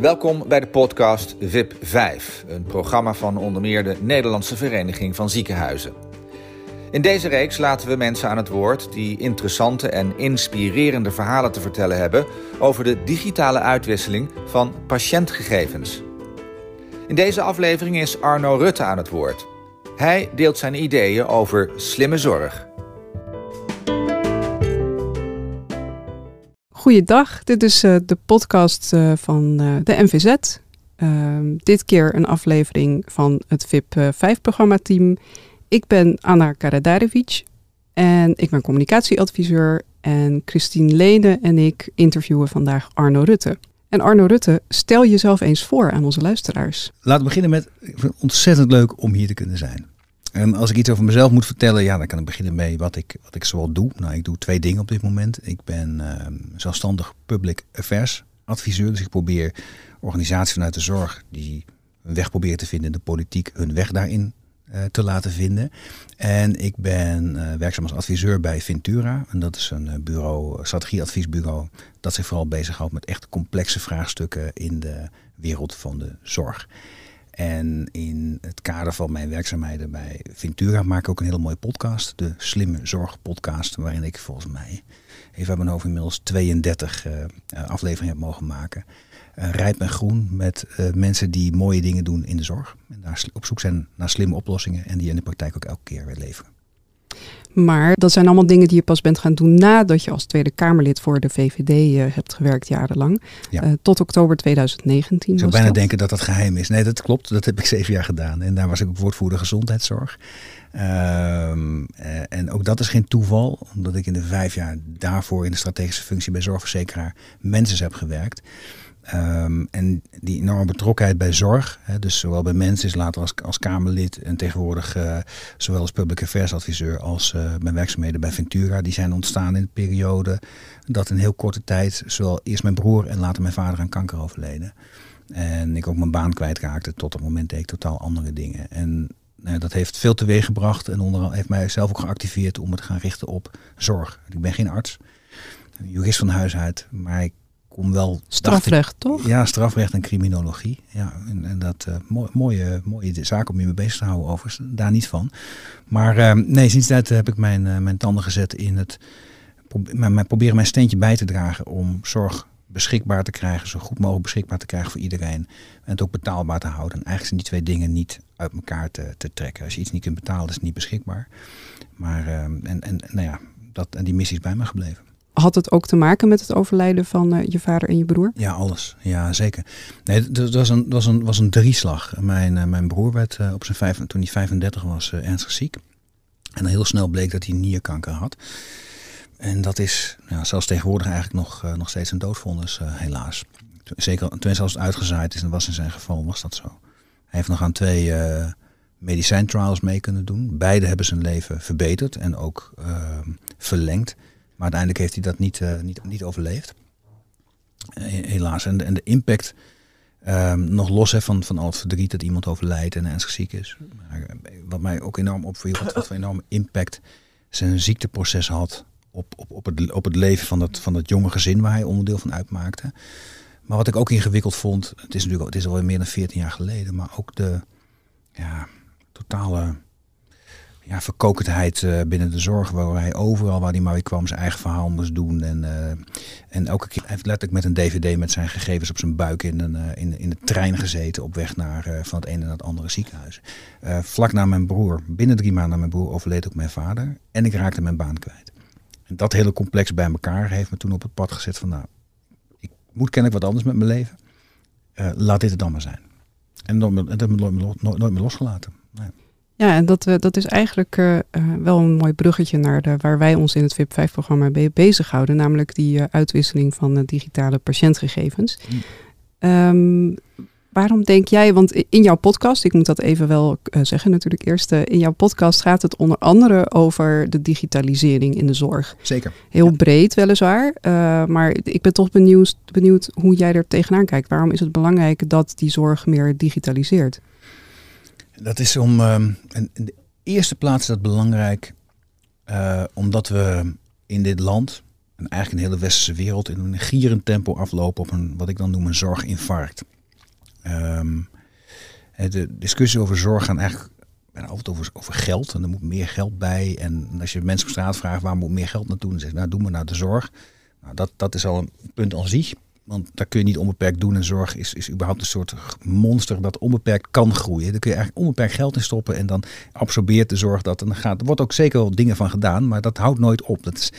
Welkom bij de podcast VIP 5, een programma van onder meer de Nederlandse Vereniging van Ziekenhuizen. In deze reeks laten we mensen aan het woord die interessante en inspirerende verhalen te vertellen hebben over de digitale uitwisseling van patiëntgegevens. In deze aflevering is Arno Rutte aan het woord. Hij deelt zijn ideeën over slimme zorg. Goeiedag, dit is uh, de podcast uh, van uh, de NVZ. Ehm, dit keer een aflevering van het VIP 5-programma-team. Ik ben Anna Karadarevic en ik ben communicatieadviseur. En Christine Lene en ik interviewen vandaag Arno Rutte. En Arno Rutte, stel jezelf eens voor aan onze luisteraars. Laten we beginnen met, ik vind het ontzettend leuk om hier te kunnen zijn. En als ik iets over mezelf moet vertellen, ja, dan kan ik beginnen mee wat ik, wat ik zoal doe. Nou, ik doe twee dingen op dit moment. Ik ben uh, zelfstandig public affairs adviseur. Dus ik probeer organisaties vanuit de zorg die een weg proberen te vinden in de politiek, hun weg daarin uh, te laten vinden. En ik ben uh, werkzaam als adviseur bij Ventura. En dat is een bureau, strategieadviesbureau, dat zich vooral bezighoudt met echt complexe vraagstukken in de wereld van de zorg. En in het kader van mijn werkzaamheden bij Ventura maak ik ook een hele mooie podcast. De Slimme Zorg podcast. Waarin ik volgens mij, even mijn hoofd inmiddels 32 uh, afleveringen heb mogen maken. Uh, rijp en groen met uh, mensen die mooie dingen doen in de zorg. En daar op zoek zijn naar slimme oplossingen. En die in de praktijk ook elke keer weer leveren. Maar dat zijn allemaal dingen die je pas bent gaan doen nadat je als Tweede Kamerlid voor de VVD uh, hebt gewerkt jarenlang. Ja. Uh, tot oktober 2019. Ik zou bijna dat. denken dat dat geheim is. Nee, dat klopt. Dat heb ik zeven jaar gedaan. En daar was ik ook woordvoerder gezondheidszorg. Uh, en ook dat is geen toeval, omdat ik in de vijf jaar daarvoor in de strategische functie bij zorgverzekeraar mensen heb gewerkt. Um, en die enorme betrokkenheid bij zorg, hè, dus zowel bij mensen is later als, als Kamerlid en tegenwoordig uh, zowel als public affairs adviseur als uh, mijn werkzaamheden bij Ventura, die zijn ontstaan in de periode dat in heel korte tijd zowel eerst mijn broer en later mijn vader aan kanker overleden. En ik ook mijn baan kwijtraakte tot het moment deed ik totaal andere dingen. En uh, dat heeft veel teweeg gebracht en onder heeft mij zelf ook geactiveerd om me te gaan richten op zorg. Ik ben geen arts, jurist van huis uit, maar ik kom wel... Strafrecht, ik, toch? Ja, strafrecht en criminologie. Ja, en, en dat uh, mooi, mooie, mooie zaak om je mee bezig te houden overigens. Daar niet van. Maar uh, nee, sinds dat heb ik mijn, uh, mijn tanden gezet in het... Pro proberen mijn steentje bij te dragen om zorg beschikbaar te krijgen, zo goed mogelijk beschikbaar te krijgen voor iedereen. En het ook betaalbaar te houden. En eigenlijk zijn die twee dingen niet uit elkaar te, te trekken. Als je iets niet kunt betalen, is het niet beschikbaar. Maar, en, en, nou ja, dat, en die missie is bij me gebleven. Had het ook te maken met het overlijden van uh, je vader en je broer? Ja, alles. Ja, zeker. Nee, dat was een, was een, was een drieslag. Mijn, uh, mijn broer werd uh, op zijn vijf, toen hij 35 was ernstig ziek. En heel snel bleek dat hij nierkanker had. En dat is zelfs tegenwoordig eigenlijk nog, nog steeds een doodvonnis, helaas. Zeker, tenminste als het uitgezaaid is, en was in zijn geval, was dat zo. Hij heeft nog aan twee medicijntrials mee kunnen doen. Beide hebben zijn leven verbeterd en ook verlengd. Maar uiteindelijk heeft hij dat niet, uh, niet, niet overleefd. Helaas. En de, en de impact, um, nog los hè, van, van al het verdriet dat iemand overlijdt en ernstig ziek is. Maar, wat mij ook enorm opviel, wat, wat voor enorme impact zijn ziekteproces had op, op, op, het, op het leven van dat, van dat jonge gezin waar hij onderdeel van uitmaakte. Maar wat ik ook ingewikkeld vond, het is natuurlijk het is alweer meer dan 14 jaar geleden, maar ook de ja, totale ja, verkokendheid uh, binnen de zorg, waar hij overal waar hij maar weer kwam zijn eigen verhaal moest doen. En, uh, en elke keer heeft letterlijk met een dvd met zijn gegevens op zijn buik in, een, uh, in, in de trein gezeten op weg naar van het ene naar het andere ziekenhuis. vlak na mijn broer, binnen drie maanden na mijn broer, overleed ook mijn vader en ik raakte mijn baan kwijt. En dat hele complex bij elkaar heeft me toen op het pad gezet van nou, ik moet kennelijk wat anders met mijn leven. laat dit het dan maar zijn. En dat heb ik nooit meer losgelaten. Nee. Ja, en dat, dat is eigenlijk uh, wel een mooi bruggetje naar de, waar wij ons in het VIP5-programma be bezighouden, namelijk die uh, uitwisseling van digitale patiëntgegevens. Mm. Um, waarom denk jij, want in jouw podcast, ik moet dat even wel zeggen natuurlijk eerst, in jouw podcast gaat het onder andere over de digitalisering in de zorg. Zeker. Heel ja. breed weliswaar, maar ik ben toch benieuwd, benieuwd hoe jij er tegenaan kijkt. Waarom is het belangrijk dat die zorg meer digitaliseert? Dat is om. In de eerste plaats is dat belangrijk. Uh, omdat we in dit land en eigenlijk een hele westerse wereld in een gierend tempo aflopen op een, wat ik dan noem een zorginfarct. Um, de discussies over zorg gaan eigenlijk altijd over, over geld. En er moet meer geld bij. En als je mensen op straat vraagt waar moet meer geld naartoe, dan zeggen nou doe maar naar de zorg. Nou, dat, dat is al een punt aan zich. Want daar kun je niet onbeperkt doen. En zorg is, is überhaupt een soort monster dat onbeperkt kan groeien. Daar kun je eigenlijk onbeperkt geld in stoppen. En dan absorbeert de zorg dat. En dan gaat, er wordt ook zeker wel dingen van gedaan. Maar dat houdt nooit op. Dat is,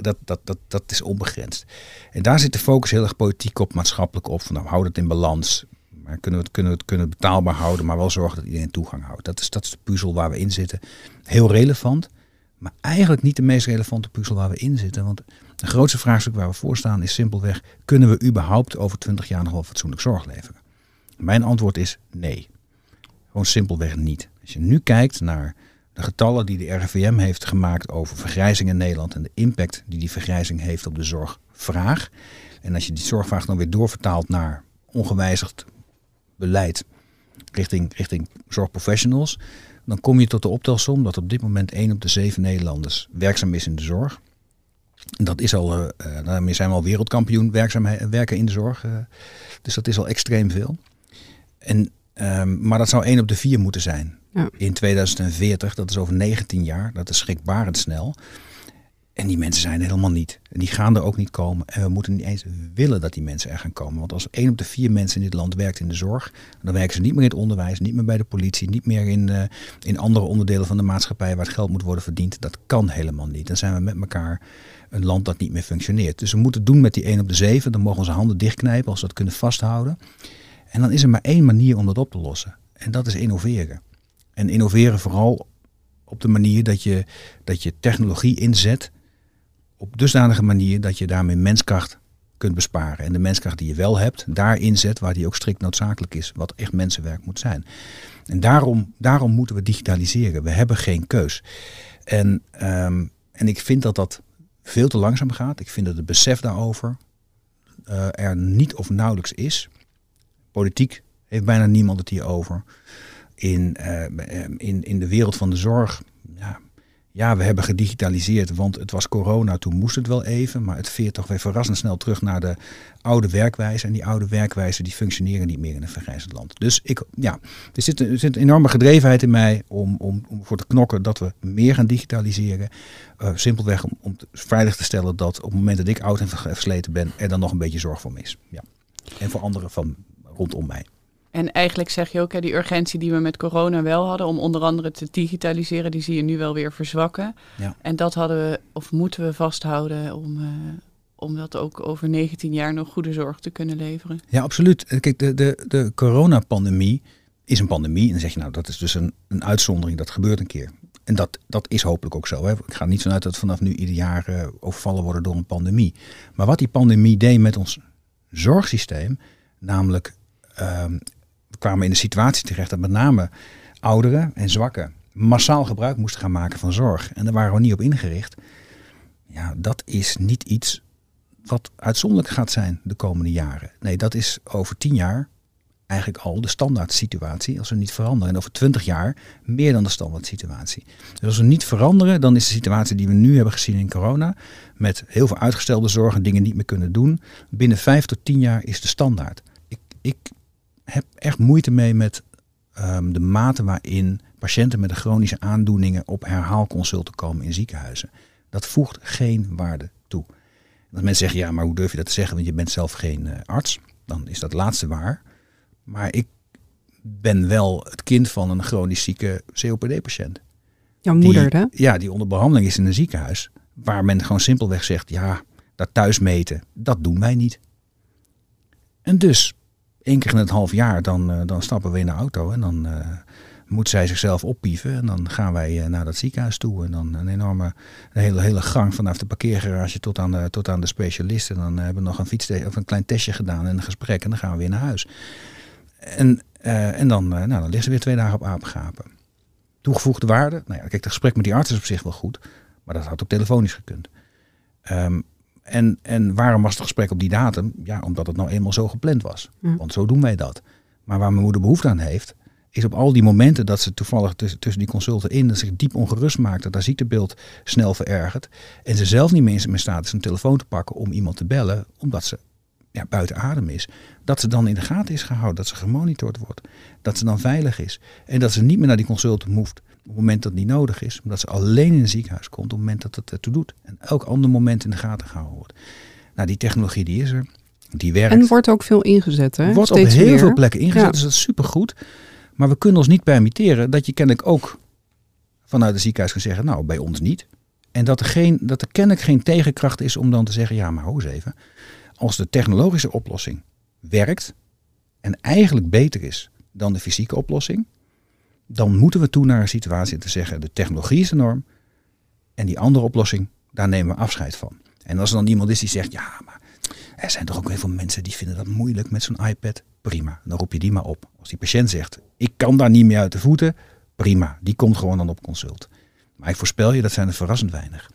dat, dat, dat, dat is onbegrensd. En daar zit de focus heel erg politiek op, maatschappelijk op. Van nou, houd het in balans. Maar kunnen we, het, kunnen we het kunnen betaalbaar houden, maar wel zorgen dat iedereen toegang houdt. Dat is, dat is de puzzel waar we in zitten. Heel relevant, maar eigenlijk niet de meest relevante puzzel waar we in zitten. Want de grootste vraagstuk waar we voor staan is simpelweg: kunnen we überhaupt over 20 jaar nog wel fatsoenlijk zorg leveren? Mijn antwoord is nee. Gewoon simpelweg niet. Als je nu kijkt naar de getallen die de RIVM heeft gemaakt over vergrijzing in Nederland en de impact die die vergrijzing heeft op de zorgvraag. En als je die zorgvraag dan weer doorvertaalt naar ongewijzigd beleid richting, richting zorgprofessionals, dan kom je tot de optelsom dat op dit moment 1 op de 7 Nederlanders werkzaam is in de zorg. Dat is al, uh, daarmee zijn we al wereldkampioen werken in de zorg. Uh, dus dat is al extreem veel. En, um, maar dat zou 1 op de 4 moeten zijn. Ja. In 2040, dat is over 19 jaar, dat is schrikbarend snel. En die mensen zijn er helemaal niet. En die gaan er ook niet komen. En we moeten niet eens willen dat die mensen er gaan komen. Want als één op de vier mensen in dit land werkt in de zorg, dan werken ze niet meer in het onderwijs, niet meer bij de politie, niet meer in, uh, in andere onderdelen van de maatschappij waar het geld moet worden verdiend. Dat kan helemaal niet. Dan zijn we met elkaar een land dat niet meer functioneert. Dus we moeten doen met die 1 op de 7. Dan mogen onze handen dichtknijpen als we dat kunnen vasthouden. En dan is er maar één manier om dat op te lossen. En dat is innoveren. En innoveren vooral op de manier dat je, dat je technologie inzet op dusdanige manier dat je daarmee menskracht kunt besparen. En de menskracht die je wel hebt, daar inzet waar die ook strikt noodzakelijk is. Wat echt mensenwerk moet zijn. En daarom, daarom moeten we digitaliseren. We hebben geen keus. En, ehm, en ik vind dat dat veel te langzaam gaat. Ik vind dat het besef daarover uh, er niet of nauwelijks is. Politiek heeft bijna niemand het hier over. In, uh, in, in de wereld van de zorg ja, ja, we hebben gedigitaliseerd, want het was corona, toen moest het wel even. Maar het veert toch weer verrassend snel terug naar de oude werkwijze. En die oude werkwijze die functioneren niet meer in een vergrijzend land. Dus ik, ja, er zit, er zit een enorme gedrevenheid in mij om, om, om voor te knokken dat we meer gaan digitaliseren. Uh, simpelweg om, om veilig te stellen dat op het moment dat ik oud en versleten ben, er dan nog een beetje zorg voor me is. Ja. En voor anderen van rondom mij. En eigenlijk zeg je ook, hè, die urgentie die we met corona wel hadden om onder andere te digitaliseren, die zie je nu wel weer verzwakken. Ja. En dat hadden we, of moeten we vasthouden om, uh, om dat ook over 19 jaar nog goede zorg te kunnen leveren. Ja, absoluut. Kijk, de, de, de coronapandemie is een pandemie. En dan zeg je, nou, dat is dus een, een uitzondering, dat gebeurt een keer. En dat, dat is hopelijk ook zo. Hè. Ik ga niet vanuit dat vanaf nu ieder jaar uh, overvallen worden door een pandemie. Maar wat die pandemie deed met ons zorgsysteem, namelijk um, kwamen in de situatie terecht dat met name ouderen en zwakken massaal gebruik moesten gaan maken van zorg. En daar waren we niet op ingericht. Ja, dat is niet iets wat uitzonderlijk gaat zijn de komende jaren. Nee, dat is over tien jaar eigenlijk al de standaard situatie als we niet veranderen. En over twintig jaar meer dan de standaard situatie. Dus als we niet veranderen, dan is de situatie die we nu hebben gezien in corona, met heel veel uitgestelde zorg en dingen niet meer kunnen doen, binnen vijf tot tien jaar is de standaard. Ik, ik heb echt moeite mee met um, de mate waarin patiënten met chronische aandoeningen op herhaalconsulten komen in ziekenhuizen. Dat voegt geen waarde toe. Dat mensen zeggen, ja, maar hoe durf je dat te zeggen, want je bent zelf geen uh, arts. Dan is dat laatste waar. Maar ik ben wel het kind van een chronisch zieke COPD-patiënt. Jouw moeder, hè? Ja, die onder behandeling is in een ziekenhuis. Waar men gewoon simpelweg zegt, ja, dat thuis meten, dat doen wij niet. En dus één keer in het half jaar, dan, uh, dan stappen we in de auto en dan uh, moet zij zichzelf oppieven. En dan gaan wij uh, naar dat ziekenhuis toe. En dan een enorme hele, hele gang vanaf de parkeergarage tot aan de, tot aan de specialist. En dan hebben we nog een, fiets of een klein testje gedaan en een gesprek. En dan gaan we weer naar huis. En, en dan, nou, dan ligt ze weer twee dagen op apengapen. Toegevoegde waarde. Nou ja, kijk, het gesprek met die arts is op zich wel goed. Maar dat had ook telefonisch gekund. Um, en, en waarom was het gesprek op die datum? Ja, omdat het nou eenmaal zo gepland was. Want zo doen wij dat. Maar waar mijn moeder behoefte aan heeft, is op al die momenten dat ze toevallig tussen, tussen die consulten in dat zich diep ongerust maakt, dat haar ziektebeeld snel verergert. En ze zelf niet meer in staat is een telefoon te pakken om iemand te bellen, omdat ze ja, buiten adem is. Dat ze dan in de gaten is gehouden, dat ze gemonitord wordt, dat ze dan veilig is. En dat ze niet meer naar die consulten hoeft op het moment dat het niet nodig is, omdat ze alleen in een ziekenhuis komt op het moment dat het ertoe doet. En elk ander moment in de gaten gehouden wordt. Nou, die technologie die is er. Die werkt. En wordt ook veel ingezet, hè? Wordt Steeds op heel meer. veel plekken ingezet, Ja. dus dat is supergoed. Maar we kunnen ons niet permitteren dat je kennelijk ook vanuit het ziekenhuis kan zeggen, nou, bij ons niet. En dat er, geen, dat er kennelijk geen tegenkracht is om dan te zeggen, ja, maar hou eens even. Als de technologische oplossing werkt en eigenlijk beter is dan de fysieke oplossing, dan moeten we toe naar een situatie te zeggen, de technologie is de norm en die andere oplossing, daar nemen we afscheid van. En als er dan iemand is die zegt, ja, maar er zijn toch ook heel veel mensen die vinden dat moeilijk met zo'n iPad. Prima, dan roep je die maar op. Als die patiënt zegt, ik kan daar niet meer uit de voeten, prima, die komt gewoon dan op consult. Maar ik voorspel je, dat zijn er verrassend weinig.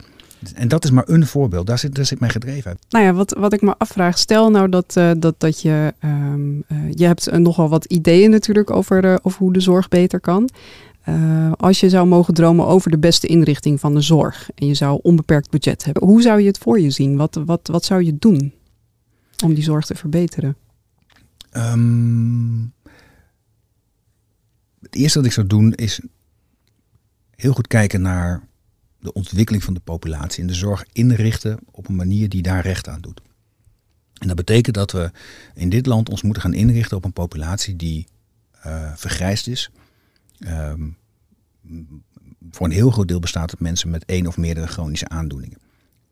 En dat is maar een voorbeeld, daar zit, daar zit mijn gedreven uit. Nou ja, wat, wat ik me afvraag, stel nou dat, eh, dat, dat je, ehm, eh, je hebt eh, nogal wat ideeën natuurlijk over, over hoe de zorg beter kan. Als je zou mogen dromen over de beste inrichting van de zorg en je zou onbeperkt budget hebben, hoe zou je het voor je zien? Wat, wat, wat zou je doen om die zorg te verbeteren? Ehm, het eerste wat ik zou doen is heel goed kijken naar de ontwikkeling van de populatie en de zorg inrichten op een manier die daar recht aan doet. En dat betekent dat we in dit land ons moeten gaan inrichten op een populatie die eh, vergrijsd is. Ehm, voor een heel groot deel bestaat uit mensen met één of meerdere chronische aandoeningen.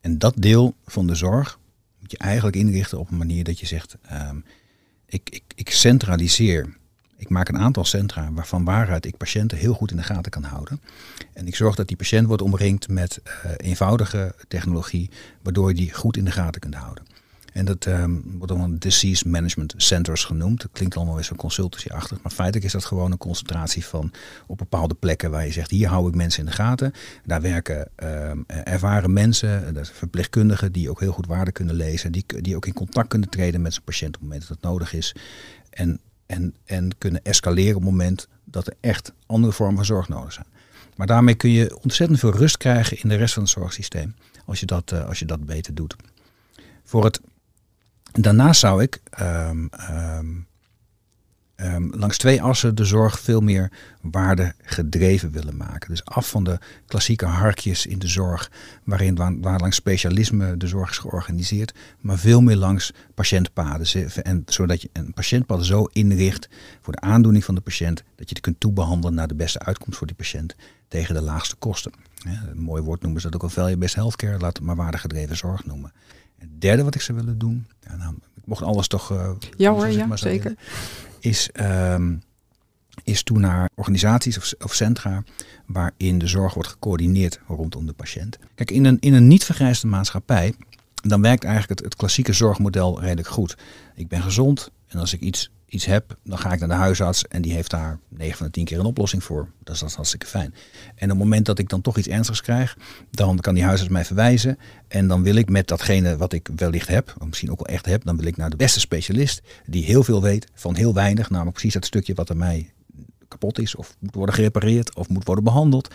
En dat deel van de zorg moet je eigenlijk inrichten op een manier dat je zegt, ehm, ik, ik, ik centraliseer. Ik maak een aantal centra waarvan waaruit ik patiënten heel goed in de gaten kan houden. En ik zorg dat die patiënt wordt omringd met eh, eenvoudige technologie, waardoor je die goed in de gaten kunt houden. En dat ehm, wordt dan disease management centers genoemd. Dat klinkt allemaal weer zo consultancy-achtig. Maar feitelijk is dat gewoon een concentratie van op bepaalde plekken waar je zegt, hier hou ik mensen in de gaten. Daar werken ehm, ervaren mensen, zijn verpleegkundigen die ook heel goed waarde kunnen lezen. Die, die ook in contact kunnen treden met zijn patiënt op het moment dat het nodig is. En, en, en kunnen escaleren op het moment dat er echt andere vormen van zorg nodig zijn. Maar daarmee kun je ontzettend veel rust krijgen in de rest van het zorgsysteem. Als je dat, uh, als je dat beter doet. Voor het Daarnaast zou ik um, um, um, langs twee assen de zorg veel meer waarde gedreven willen maken. Dus af van de klassieke harkjes in de zorg, waarin waar, waar langs specialisme de zorg is georganiseerd, maar veel meer langs patiëntpaden. En zodat je een patiëntpad zo inricht voor de aandoening van de patiënt, dat je het kunt toebehandelen naar de beste uitkomst voor die patiënt tegen de laagste kosten. Ja, een mooi woord noemen ze dat ook al value-based healthcare, laat het maar waardegedreven zorg noemen. Het derde wat ik zou willen doen, ja, nou, ik mocht alles toch. Uh, ja hoor, ja, zeker. Is, um, is toen naar organisaties of, of, centra waarin de zorg wordt gecoördineerd rondom de patiënt. Kijk, in een, in een niet vergrijsde maatschappij, dan werkt eigenlijk het, het klassieke zorgmodel redelijk goed. Ik ben gezond en als ik iets, iets heb, dan ga ik naar de huisarts en die heeft daar 9 van de 10 keer een oplossing voor. Is, dat is hartstikke fijn. En op het moment dat ik dan toch iets ernstigs krijg, dan kan die huisarts mij verwijzen. En dan wil ik met datgene wat ik wellicht heb, of misschien ook wel echt heb, dan wil ik naar de beste specialist die heel veel weet van heel weinig. Namelijk precies dat stukje wat er mij kapot is of moet worden gerepareerd of moet worden behandeld.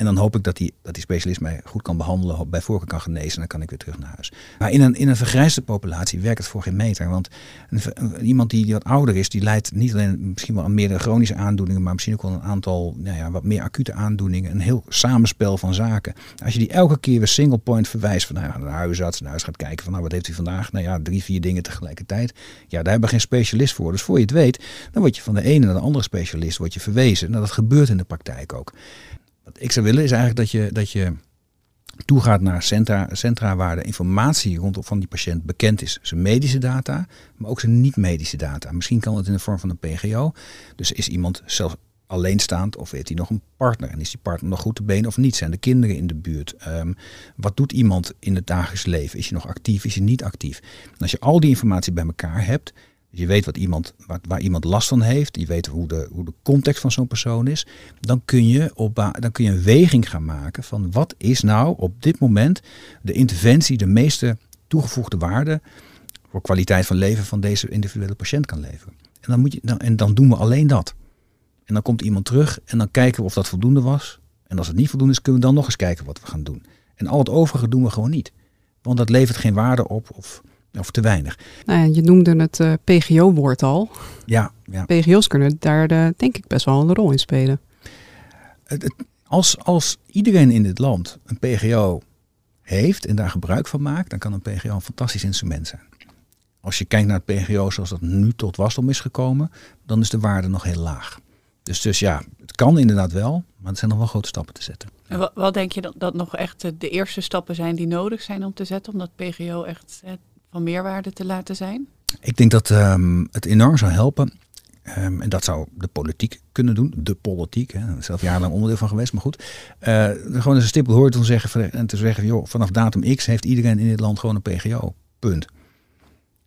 En dan hoop ik dat die, dat die specialist mij goed kan behandelen, bij voorkeur kan genezen en dan kan ik weer terug naar huis. Maar in een, in een vergrijsde populatie werkt het voor geen meter. Want iemand die, die wat ouder is, die leidt niet alleen misschien wel aan meerdere chronische aandoeningen, maar misschien ook wel een aantal nou ja, wat meer acute aandoeningen. Een heel samenspel van zaken. Als je die elke keer weer single point verwijst van nou, naar de huisarts, naar huis gaat kijken van nou wat heeft hij vandaag? Nou ja, drie, vier dingen tegelijkertijd. Ja, daar hebben we geen specialist voor. Dus voor je het weet, dan word je van de ene naar de andere specialist word je verwezen. Nou, dat gebeurt in de praktijk ook. Wat ik zou willen is eigenlijk dat je, dat je toegaat naar centra, centra waar de informatie rondom van die patiënt bekend is. Zijn medische data, maar ook zijn niet-medische data. Misschien kan het in de vorm van een PGO. Dus is iemand zelf alleenstaand of heeft hij nog een partner? En is die partner nog goed te benen of niet? Zijn de kinderen in de buurt? Um, wat doet iemand in het dagelijks leven? Is hij nog actief? Is hij niet actief? Als je al die informatie bij elkaar hebt, je weet wat iemand, waar, iemand last van heeft, je weet hoe de, hoe de context van zo'n persoon is, dan kun, je op, dan kun je een weging gaan maken van wat is nou op dit moment de interventie, de meeste toegevoegde waarde voor kwaliteit van leven van deze individuele patiënt kan leveren. En dan, moet je, dan, en dan doen we alleen dat. En dan komt iemand terug en dan kijken we of dat voldoende was. En als het niet voldoende is, kunnen we dan nog eens kijken wat we gaan doen. En al het overige doen we gewoon niet. Want dat levert geen waarde op of, of te weinig. Nou ja, je noemde het uh, PGO-woord al. Ja, ja. PGO's kunnen daar de, denk ik best wel een rol in spelen. Als, als iedereen in dit land een PGO heeft en daar gebruik van maakt, dan kan een PGO een fantastisch instrument zijn. Als je kijkt naar het PGO zoals dat nu tot wasdom is gekomen, dan is de waarde nog heel laag. Dus, dus ja, het kan inderdaad wel, maar er zijn nog wel grote stappen te zetten. En wat, wat denk je dat, dat nog echt de eerste stappen zijn die nodig zijn om te zetten, om dat PGO echt van meerwaarde te laten zijn? Ik denk dat um, het enorm zou helpen. Um, en dat zou de politiek kunnen doen. De politiek. Hè. Zelf jarenlang onderdeel van geweest. Maar goed. Uh, gewoon eens een stippel horizon zeggen. En te zeggen. Joh, vanaf datum X heeft iedereen in dit land gewoon een PGO. Punt.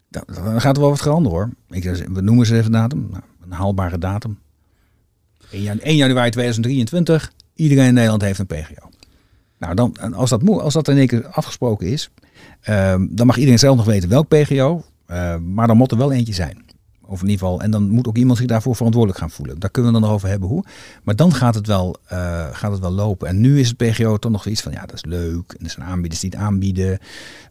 Dan, gaat er wel wat veranderen hoor. Ik, we noemen ze even datum. Nou, een haalbare datum. 1 januari 2023. Iedereen in Nederland heeft een PGO. Nou, dan, als, dat, als dat in één keer afgesproken is, uh, dan mag iedereen zelf nog weten welk PGO. Uh, maar dan moet er wel eentje zijn. Of in ieder geval, en dan moet ook iemand zich daarvoor verantwoordelijk gaan voelen. Daar kunnen we dan over hebben hoe. Maar dan gaat het wel, uh, gaat het wel lopen. En nu is het PGO toch nog iets van, ja, dat is leuk. En er zijn aanbieders die het aanbieden.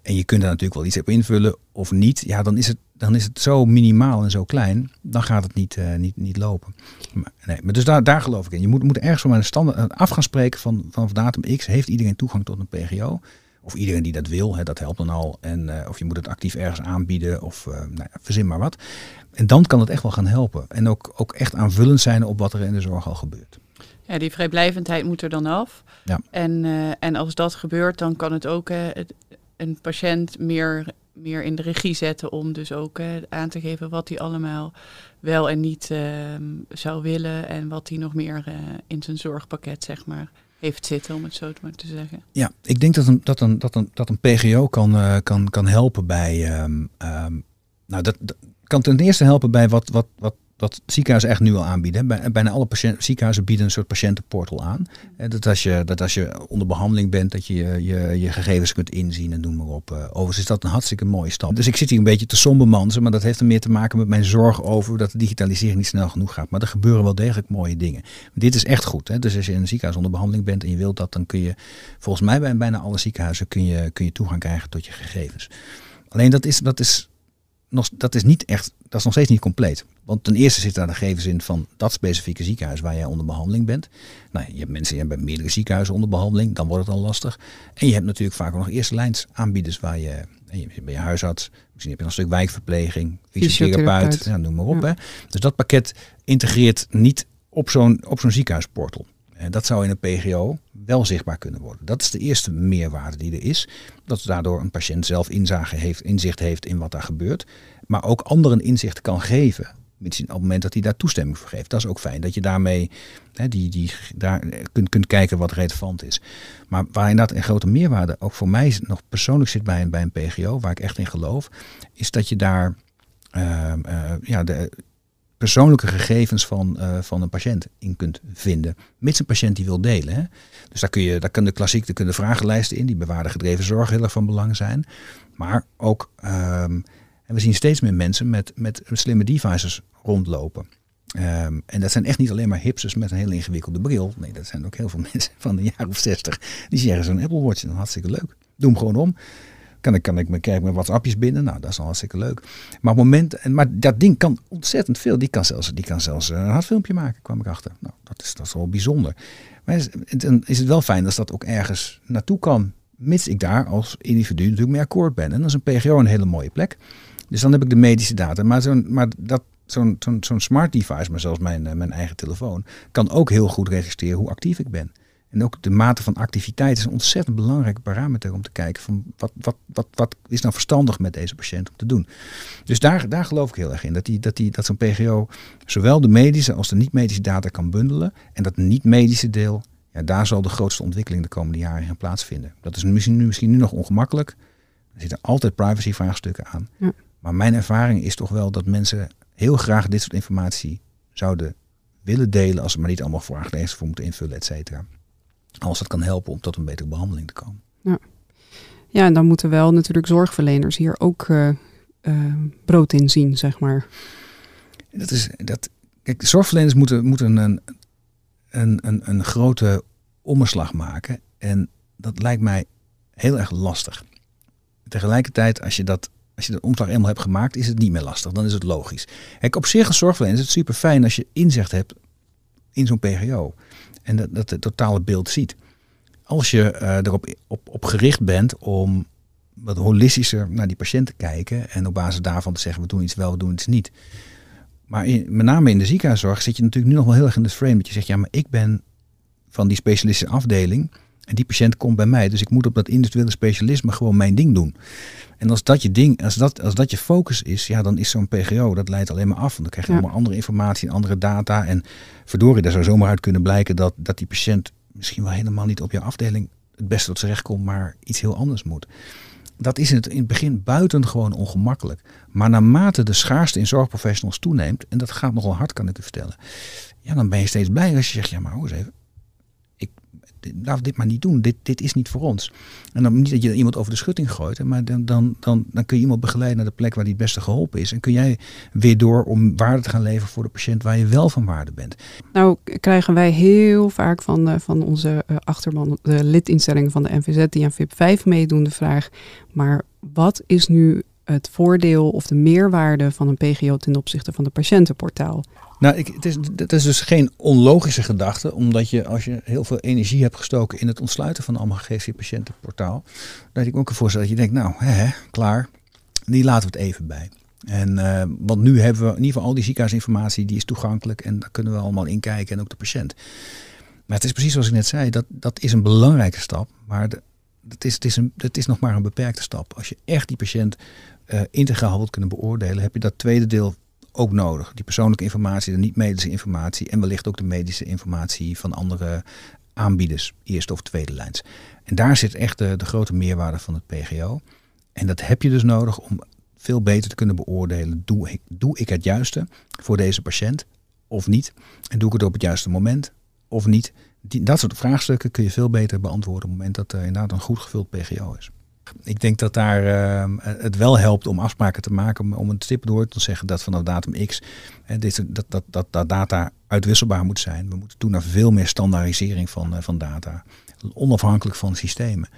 En je kunt daar natuurlijk wel iets op invullen of niet. Ja, dan is het, dan is het zo minimaal en zo klein. Dan gaat het niet, uh, niet, niet lopen. Maar, nee, maar dus daar, daar geloof ik in. Je moet, moet ergens van een standaard af gaan spreken van, van datum X. Heeft iedereen toegang tot een PGO? Of iedereen die dat wil, hè, dat helpt dan al. En, uh, of je moet het actief ergens aanbieden of uh, nou ja, verzin maar wat. En dan kan het echt wel gaan helpen. En ook, ook echt aanvullend zijn op wat er in de zorg al gebeurt. Ja, die vrijblijvendheid moet er dan af. Ja. En, uh, en als dat gebeurt, dan kan het ook een patiënt meer, meer in de regie zetten om dus ook aan te geven wat hij allemaal wel en niet ehm, zou willen. En wat hij nog meer in zijn zorgpakket, zeg maar, heeft zitten, om het zo te zeggen. Ja, ik denk dat een, dat een, dat een, dat een PGO kan, uh, kan, kan helpen bij. Um, um, nou, dat, dat, kan ten eerste helpen bij wat, wat, wat, wat ziekenhuizen echt nu al aanbieden. Bijna alle patiënt, ziekenhuizen bieden een soort patiëntenportal aan. Dat als, je, dat als je onder behandeling bent, dat je je, je gegevens kunt inzien en noem maar op. Overigens is dat een hartstikke mooie stap. Dus ik zit hier een beetje te sombermansen, maar dat heeft er meer te maken met mijn zorg over dat de digitalisering niet snel genoeg gaat. Maar er gebeuren wel degelijk mooie dingen. Dit is echt goed. Hè? Dus als je in een ziekenhuis onder behandeling bent en je wilt dat, dan kun je volgens mij bij bijna alle ziekenhuizen kun je, kun je toegang krijgen tot je gegevens. Alleen dat is, dat is nog, dat is niet echt, dat is nog steeds niet compleet. Want ten eerste zitten daar de gegevens in van dat specifieke ziekenhuis waar jij onder behandeling bent. Nou, je hebt mensen die hebben meerdere ziekenhuizen onder behandeling, dan wordt het al lastig. En je hebt natuurlijk vaak ook nog eerste lijns aanbieders waar je, je ben je huisarts, misschien heb je nog een stuk wijkverpleging, fysiotherapeut, ja, noem maar op. Ja. Hè. Dus dat pakket integreert niet op zo'n op zo'n ziekenhuisportal. En dat zou in een PGO wel zichtbaar kunnen worden. Dat is de eerste meerwaarde die er is. Dat daardoor een patiënt zelf inzage heeft, inzicht heeft in wat daar gebeurt. Maar ook anderen inzicht kan geven. Op het moment dat hij daar toestemming voor geeft. Dat is ook fijn. Dat je daarmee hè, die, die, daar kunt, kunt kijken wat relevant is. Maar waar inderdaad een grote meerwaarde ook voor mij nog persoonlijk zit bij een, bij een PGO, waar ik echt in geloof, is dat je daar uh, uh, ja, de, persoonlijke gegevens van, uh, van een patiënt in kunt vinden. Mits een patiënt die wil delen. Hè. Dus daar, kun je, daar kunnen klassiek daar kunnen vragenlijsten in, die bewaarde gedreven zorg heel erg van belang zijn. Maar ook, um, en we zien steeds meer mensen met, met slimme devices rondlopen. Um, en dat zijn echt niet alleen maar hipsters met een hele ingewikkelde bril. Nee, dat zijn ook heel veel mensen van een jaar of zestig. Die zeggen zo'n Apple Watch, dan hartstikke leuk. Doe hem gewoon om. Kan ik, kan ik met WhatsAppjes binnen. Nou, dat is al hartstikke leuk. Maar, op moment, maar dat ding kan ontzettend veel. Die kan zelfs, die kan zelfs een hartfilmpje maken, kwam ik achter. Nou, dat is, dat is wel bijzonder. Maar dan is het wel fijn als dat ook ergens naartoe kan. Mits ik daar als individu natuurlijk mee akkoord ben. En dan is een PGO een hele mooie plek. Dus dan heb ik de medische data. Maar, zo'n maar dat, zo'n zo'n smart device, maar zelfs mijn, mijn eigen telefoon, kan ook heel goed registreren hoe actief ik ben. En ook de mate van activiteit is een ontzettend belangrijke parameter om te kijken van wat, wat, wat, wat is nou verstandig met deze patiënt om te doen. Dus daar, daar geloof ik heel erg in. Dat, die, dat, die, dat zo'n PGO zowel de medische als de niet-medische data kan bundelen. En dat niet-medische deel, ja, daar zal de grootste ontwikkeling de komende jaren in plaatsvinden. Dat is misschien nu, misschien nu nog ongemakkelijk. Er zitten altijd privacy-vraagstukken aan. Ja. Maar mijn ervaring is toch wel dat mensen heel graag dit soort informatie zouden willen delen. Als ze maar niet allemaal vraaglijsten voor moeten invullen, et cetera. Als dat kan helpen om tot een betere behandeling te komen. Ja, ja en dan moeten wel natuurlijk zorgverleners hier ook uh, uh, brood in zien, zeg maar. Dat is, dat, kijk, zorgverleners moeten, moeten een, een, een, een grote omslag maken. En dat lijkt mij heel erg lastig. Tegelijkertijd, als je dat als je de omslag eenmaal hebt gemaakt, is het niet meer lastig. Dan is het logisch. Kijk, op zich als zorgverlener is het super fijn als je inzicht hebt in zo'n PGO. En dat, dat het totale beeld ziet. Als je uh, erop op, op gericht bent om wat holistischer naar die patiënt te kijken. En op basis daarvan te zeggen, we doen iets wel, we doen iets niet. Maar in, met name in de ziekenhuiszorg zit je natuurlijk nu nog wel heel erg in het frame. Dat je zegt, ja, maar ik ben van die specialistische afdeling. En die patiënt komt bij mij. Dus ik moet op dat individuele specialisme gewoon mijn ding doen. En als dat je ding, als dat, als dat je focus is, ja, dan is zo'n PGO, dat leidt alleen maar af. Want dan krijg je allemaal andere informatie en andere data. En verdorie, daar zou zomaar uit kunnen blijken dat, dat die patiënt misschien wel helemaal niet op je afdeling het beste tot zijn recht komt, maar iets heel anders moet. Dat is in het, in het begin buitengewoon ongemakkelijk. Maar naarmate de schaarste in zorgprofessionals toeneemt, en dat gaat nogal hard, kan ik u vertellen. Ja, dan ben je steeds blij als je zegt, ja maar hoe eens even, laten we dit maar niet doen. Dit, dit is niet voor ons. En dan niet dat je iemand over de schutting gooit, maar dan, dan, dan, dan kun je iemand begeleiden naar de plek waar die het beste geholpen is. En kun jij weer door om waarde te gaan leveren voor de patiënt waar je wel van waarde bent. Nou krijgen wij heel vaak van, van onze uh, achterban, de lidinstellingen van de NVZ die aan VIP 5 meedoen, de vraag, maar wat is nu het voordeel of de meerwaarde van een PGO ten opzichte van de patiëntenportaal? Nou, ik, het, is, is dus geen onlogische gedachte, omdat je als je heel veel energie hebt gestoken in het ontsluiten van allemaal gegevens patiëntenportaal, dat ik ook een voorstel dat je denkt, nou, hè, klaar, die laten we het even bij. En uh, want nu hebben we in ieder geval al die ziekenhuisinformatie, die is toegankelijk en daar kunnen we allemaal in kijken en ook de patiënt. Maar het is precies zoals ik net zei, dat, dat is een belangrijke stap, maar het, is, het, is is nog maar een beperkte stap. Als je echt die patiënt uh, integraal wilt kunnen beoordelen, heb je dat tweede deel ook nodig. Die persoonlijke informatie, de niet-medische informatie en wellicht ook de medische informatie van andere aanbieders, eerste of tweede lijns. En daar zit echt de, de grote meerwaarde van het PGO. En dat heb je dus nodig om veel beter te kunnen beoordelen. Doe ik, doe ik het juiste voor deze patiënt of niet? En doe ik het op het juiste moment of niet? Die, dat soort vraagstukken kun je veel beter beantwoorden op het moment dat er inderdaad een goed gevuld PGO is. Ik denk dat daar uh, het wel helpt om afspraken te maken, om een stip door te zeggen dat vanaf datum X uh, dit, dat, dat, dat, dat data uitwisselbaar moet zijn. We moeten toe naar veel meer standaardisering van, uh, van data, onafhankelijk van systemen.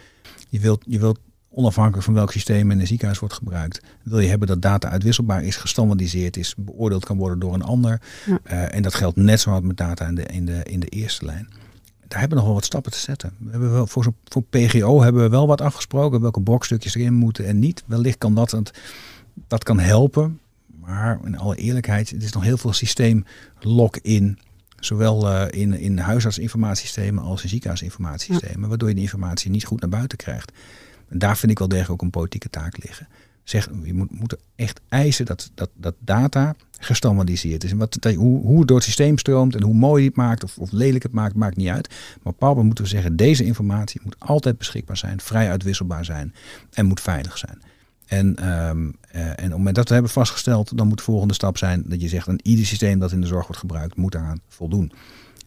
Je wilt, je wilt onafhankelijk van welk systeem in een ziekenhuis wordt gebruikt, wil je hebben dat data uitwisselbaar is, gestandardiseerd is, beoordeeld kan worden door een ander. Ja. Uh, en dat geldt net zo hard met data in de, in de, in de eerste lijn daar hebben we nog wel wat stappen te zetten. We hebben wel, voor, voor PGO hebben we wel wat afgesproken, welke bokstukjes erin moeten en niet. Wellicht kan dat, dat kan helpen, maar in alle eerlijkheid, het is nog heel veel systeem lock-in. Zowel uh, in, in huisartsinformatiesystemen als in ziekenhuisinformatiesystemen, ja. waardoor je de informatie niet goed naar buiten krijgt. En daar vind ik wel degelijk ook een politieke taak liggen. Zeg, je moet, moet echt eisen dat, dat, dat data gestandardiseerd is. En wat, hoe, hoe het door het systeem stroomt en hoe mooi je het maakt of, of lelijk het maakt, maakt niet uit. Maar op een moeten we zeggen, deze informatie moet altijd beschikbaar zijn, vrij uitwisselbaar zijn en moet veilig zijn. En, um, uh, en op het moment dat we hebben vastgesteld, dan moet de volgende stap zijn dat je zegt, een ieder systeem dat in de zorg wordt gebruikt, moet daaraan voldoen.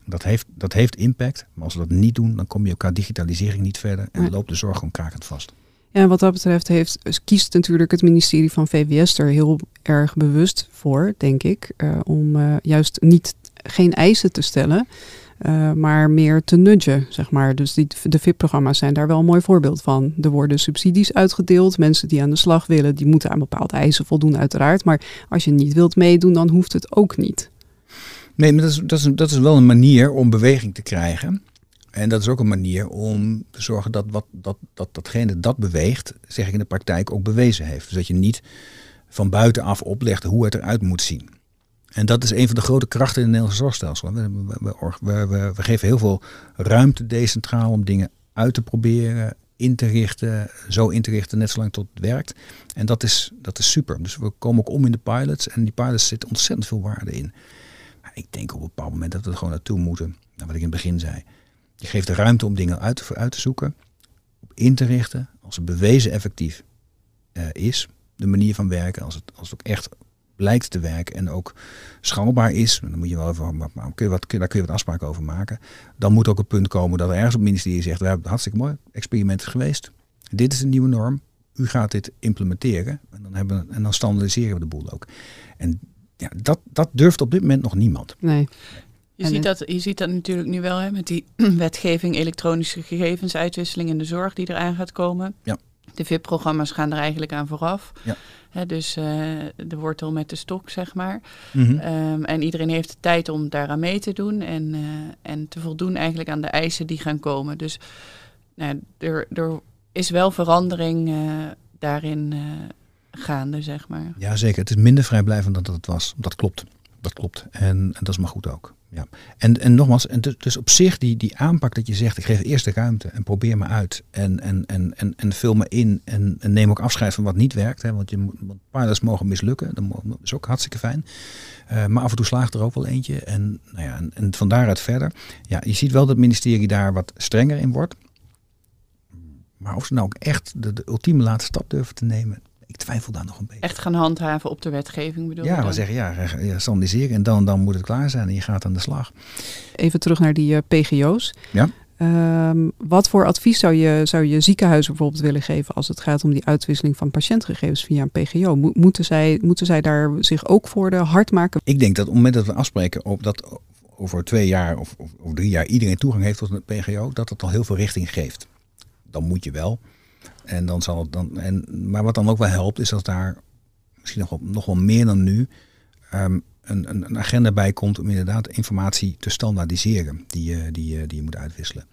Dat heeft, dat heeft impact, maar als we dat niet doen, dan kom je qua digitalisering niet verder en loopt de zorg gewoon krakend vast. En wat dat betreft heeft, kiest natuurlijk het ministerie van VWS er heel erg bewust voor, denk ik, uh, om uh, juist niet geen eisen te stellen, uh, maar meer te nudgen, zeg maar. Dus die, de VIP-programma's zijn daar wel een mooi voorbeeld van. Er worden subsidies uitgedeeld. Mensen die aan de slag willen, die moeten aan bepaalde eisen voldoen, uiteraard. Maar als je niet wilt meedoen, dan hoeft het ook niet. Nee, maar dat is, dat is, dat is wel een manier om beweging te krijgen. En dat is ook een manier om te zorgen dat, wat, dat, dat datgene dat beweegt, zeg ik in de praktijk, ook bewezen heeft. Dus dat je niet van buitenaf oplegt hoe het eruit moet zien. En dat is een van de grote krachten in het Nederlandse zorgstelsel. We, we, we, geven heel veel ruimte decentraal om dingen uit te proberen, in te richten, zo in te richten, net zolang tot het werkt. En dat is, dat is super. Dus we komen ook om in de pilots en die pilots zitten ontzettend veel waarde in. Maar ik denk op een bepaald moment dat we er gewoon naartoe moeten, nou, wat ik in het begin zei. Je geeft de ruimte om dingen uit te, uit te zoeken, in te richten. Als het bewezen effectief uh, is, de manier van werken, als het, als het ook echt blijkt te werken en ook schaalbaar is, dan moet je wel even, maar, wat, daar kun je wat afspraken over maken. Dan moet ook een punt komen dat er ergens op ministerie zegt, we hebben het hartstikke mooi experiment geweest. Dit is een nieuwe norm. U gaat dit implementeren. En dan, hebben, en dan standaardiseren we de boel ook. En ja, dat, dat durft op dit moment nog niemand. Nee. Je En ziet, het- dat, je ziet dat natuurlijk nu wel hè, met die wetgeving elektronische gegevensuitwisseling in de zorg die eraan gaat komen. Ja. De VIP-programma's gaan er eigenlijk aan vooraf. Ja. Hè, dus eh, de wortel met de stok, zeg maar. Mhm. Ehm, en iedereen heeft de tijd om daaraan mee te doen en, eh, en te voldoen eigenlijk aan de eisen die gaan komen. Dus nou, er, er is wel verandering eh, daarin gaande, zeg maar. Ja, zeker. Het is minder vrijblijvend dan dat het was. Dat klopt. Dat klopt. En, en dat is maar goed ook. Ja. En, en nogmaals, en dus, dus op zich die, die aanpak dat je zegt, ik geef eerst de ruimte en probeer me uit. En, en, en, en, en vul me in en, en neem ook afscheid van wat niet werkt. Hè, want je want pilots mogen mislukken. Dat is ook hartstikke fijn. Eh, maar af en toe slaagt er ook wel eentje. En, nou ja, en, en van daaruit verder. Ja, je ziet wel dat het ministerie daar wat strenger in wordt. Maar of ze nou ook echt de, de ultieme laatste stap durven te nemen, ik twijfel daar nog een beetje. Echt gaan handhaven op de wetgeving, bedoel je Ja, we zeggen ja, ja standaardiseren en dan, dan moet het klaar zijn en je gaat aan de slag. Even terug naar die eh, PGO's. Ja. Ehm, wat voor advies zou je, zou je ziekenhuizen bijvoorbeeld willen geven als het gaat om die uitwisseling van patiëntgegevens via een PGO? Mo- moeten, zij, moeten zij daar zich ook voor de hard maken? Ik denk dat op het moment dat we afspreken op dat over twee jaar of, of drie jaar iedereen toegang heeft tot een PGO, dat het al heel veel richting geeft. Dan moet je wel. En dan zal het dan. En, maar wat dan ook wel helpt, is dat daar misschien nog wel, nog wel meer dan nu ehm, een, een, agenda bij komt om inderdaad informatie te standaardiseren die je, die die je moet uitwisselen.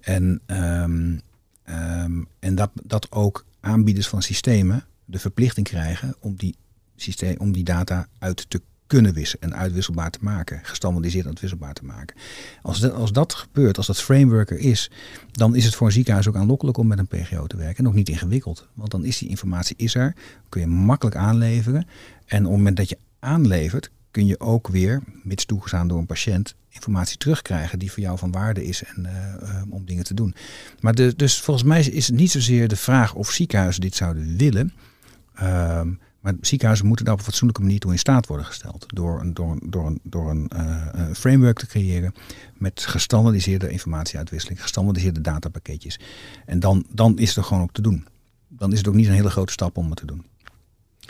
En, ehm, ehm, en dat, dat ook aanbieders van systemen de verplichting krijgen om die, systeem, om die data uit te kunnen wisselen en uitwisselbaar te maken, gestandaardiseerd uitwisselbaar te maken. Als dat, als dat gebeurt, als dat framework er is, dan is het voor een ziekenhuis ook aanlokkelijk om met een PGO te werken. En ook niet ingewikkeld, want dan is die informatie is er, kun je makkelijk aanleveren. En op het moment dat je aanlevert, kun je ook weer, mits toegestaan door een patiënt, informatie terugkrijgen die voor jou van waarde is en, eh, eh, om dingen te doen. Maar de, dus volgens mij is het niet zozeer de vraag of ziekenhuizen dit zouden willen. Ehm, maar ziekenhuizen moeten daar op een fatsoenlijke manier toe in staat worden gesteld. Door een, door een, door een, door een eh, een framework te creëren met gestandaardiseerde informatieuitwisseling, gestandaardiseerde datapakketjes. En dan, dan is het er gewoon ook te doen. Dan is het ook niet een hele grote stap om het te doen.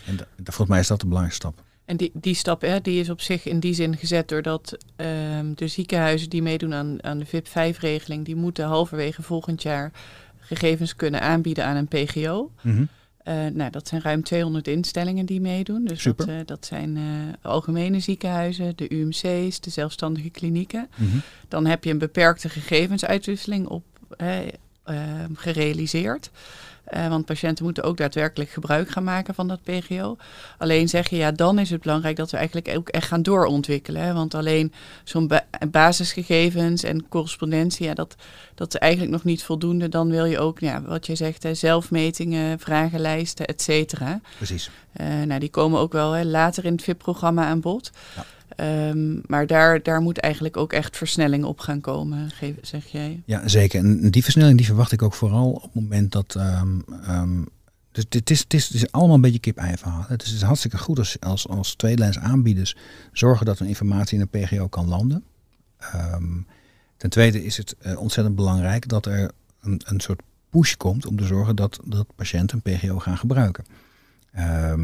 En da- volgens mij is dat de belangrijkste stap. En die, die stap hè, die is op zich in die zin gezet doordat ehm, de ziekenhuizen die meedoen aan, aan de VIP-5-regeling, die moeten halverwege volgend jaar gegevens kunnen aanbieden aan een PGO. Eh, nou, dat zijn ruim 200 instellingen die meedoen. Dus dat, eh, dat zijn eh, algemene ziekenhuizen, de UMC's, de zelfstandige klinieken. Mhm. Dan heb je een beperkte gegevensuitwisseling op gerealiseerd. Eh, want patiënten moeten ook daadwerkelijk gebruik gaan maken van dat PGO. Alleen zeg je, ja, dan is het belangrijk dat we eigenlijk ook echt gaan doorontwikkelen. Hè? Want alleen zo'n ba- basisgegevens en correspondentie, ja, dat, dat is eigenlijk nog niet voldoende. Dan wil je ook, ja, wat je zegt, hè, zelfmetingen, vragenlijsten, et cetera. Precies. Eh, nou, die komen ook wel hè, later in het VIP-programma aan bod. Ja. Ehm, maar daar, daar moet eigenlijk ook echt versnelling op gaan komen, zeg jij. Ja, zeker. En die versnelling die verwacht ik ook vooral op het moment dat. ehm, ehm, dus het is, het, is, is allemaal een beetje kip-ei verhaal. Het is hartstikke goed als, als, als tweelijns aanbieders zorgen dat er informatie in een PGO kan landen. Ten tweede is het eh, ontzettend belangrijk dat er een, een soort push komt om te zorgen dat, dat patiënten een PGO gaan gebruiken. Eh,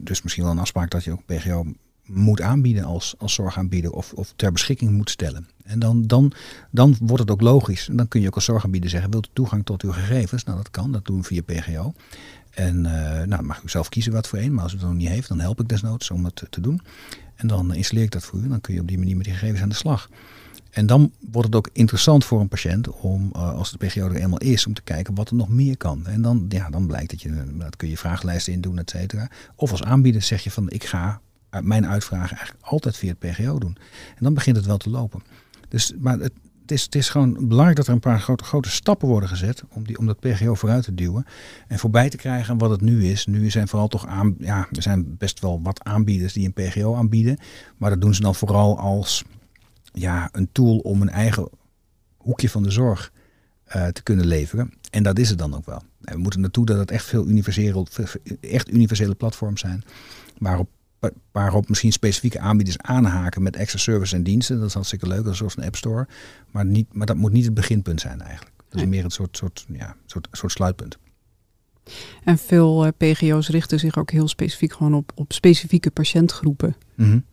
dus misschien wel een afspraak dat je ook PGO moet aanbieden als, als zorgaanbieder of, of ter beschikking moet stellen. En dan, dan, dan wordt het ook logisch. En dan kun je ook als zorgaanbieder zeggen, wilt u toegang tot uw gegevens? Nou, dat kan. Dat doen we via PGO. En eh, nou, dan mag u zelf kiezen wat voor een. Maar als u het nog niet heeft, dan help ik desnoods om het te doen. En dan installeer ik dat voor u. En dan kun je op die manier met die gegevens aan de slag. En dan wordt het ook interessant voor een patiënt om, eh, als de PGO er eenmaal is, om te kijken wat er nog meer kan. En dan, ja, dan blijkt dat je, dat kun je vragenlijsten in doen, et cetera. Of als aanbieder zeg je van, ik ga mijn uitvragen eigenlijk altijd via het PGO doen. En dan begint het wel te lopen. Dus, maar het, is, het is gewoon belangrijk dat er een paar grote, grote stappen worden gezet om, die, om dat PGO vooruit te duwen. En voorbij te krijgen wat het nu is. Nu zijn vooral toch aan, ja, er zijn best wel wat aanbieders die een PGO aanbieden. Maar dat doen ze dan vooral als ja, een tool om een eigen hoekje van de zorg eh, te kunnen leveren. En dat is het dan ook wel. We moeten naartoe dat het echt veel universele, echt universele platforms zijn. Waarop, waarop misschien specifieke aanbieders aanhaken met extra services en diensten. Dat is hartstikke leuk, dat is zoals een app store. Maar, niet, maar dat moet niet het beginpunt zijn eigenlijk. Dat is meer een soort, soort, ja, soort, soort sluitpunt. En veel uh, PGO's richten zich ook heel specifiek gewoon op, op specifieke patiëntgroepen. Mm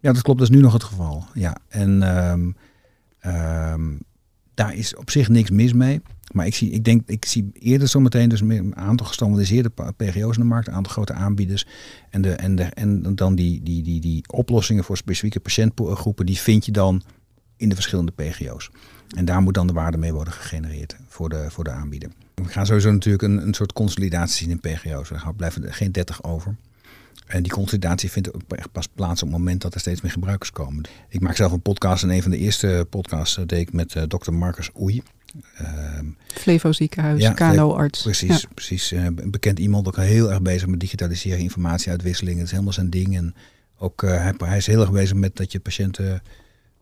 Ja, dat klopt. Dat is nu nog het geval. Ja, en um, um, daar is op zich niks mis mee. Maar ik, zie, ik denk, ik zie eerder zometeen dus een aantal gestandardiseerde PGO's in de markt, een aantal grote aanbieders. En, de, en, de, en dan die, die, die, die oplossingen voor specifieke patiëntgroepen, die vind je dan in de verschillende PGO's. En daar moet dan de waarde mee worden gegenereerd voor de, voor de aanbieder. We gaan sowieso natuurlijk een, een soort consolidatie zien in PGO's. Er blijven er geen 30 over. En die consolidatie vindt ook echt pas plaats op het moment dat er steeds meer gebruikers komen. Ik maak zelf een podcast en een van de eerste podcasts deed ik met uh, dokter Marcus Oei. Uh, Flevo ziekenhuis, ja, KNO-arts. Precies, ja. precies. Uh, bekend iemand, ook heel erg bezig met digitaliseren, informatieuitwisseling. Dat is helemaal zijn ding. En ook uh, hij, hij, is heel erg bezig met dat je patiënten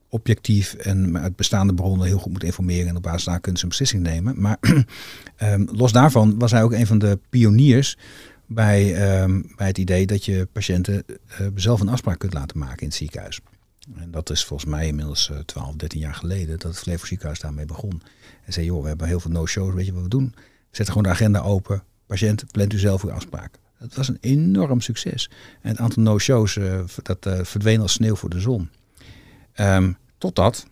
objectief en uit bestaande bronnen heel goed moet informeren. En op basis daar kunnen ze een beslissing nemen. Maar um, los daarvan was hij ook een van de pioniers bij, um, bij het idee dat je patiënten uh, zelf een afspraak kunt laten maken in het ziekenhuis. En dat is volgens mij inmiddels uh, 12, 13 jaar geleden dat het Flevo ziekenhuis daarmee begon. En zei, joh, we hebben heel veel no-shows, weet je wat we doen? Zet gewoon de agenda open, patiënt, plant u zelf uw afspraak. Dat was een enorm succes. En het aantal no-shows, uh, dat uh, verdween als sneeuw voor de zon. Um, totdat,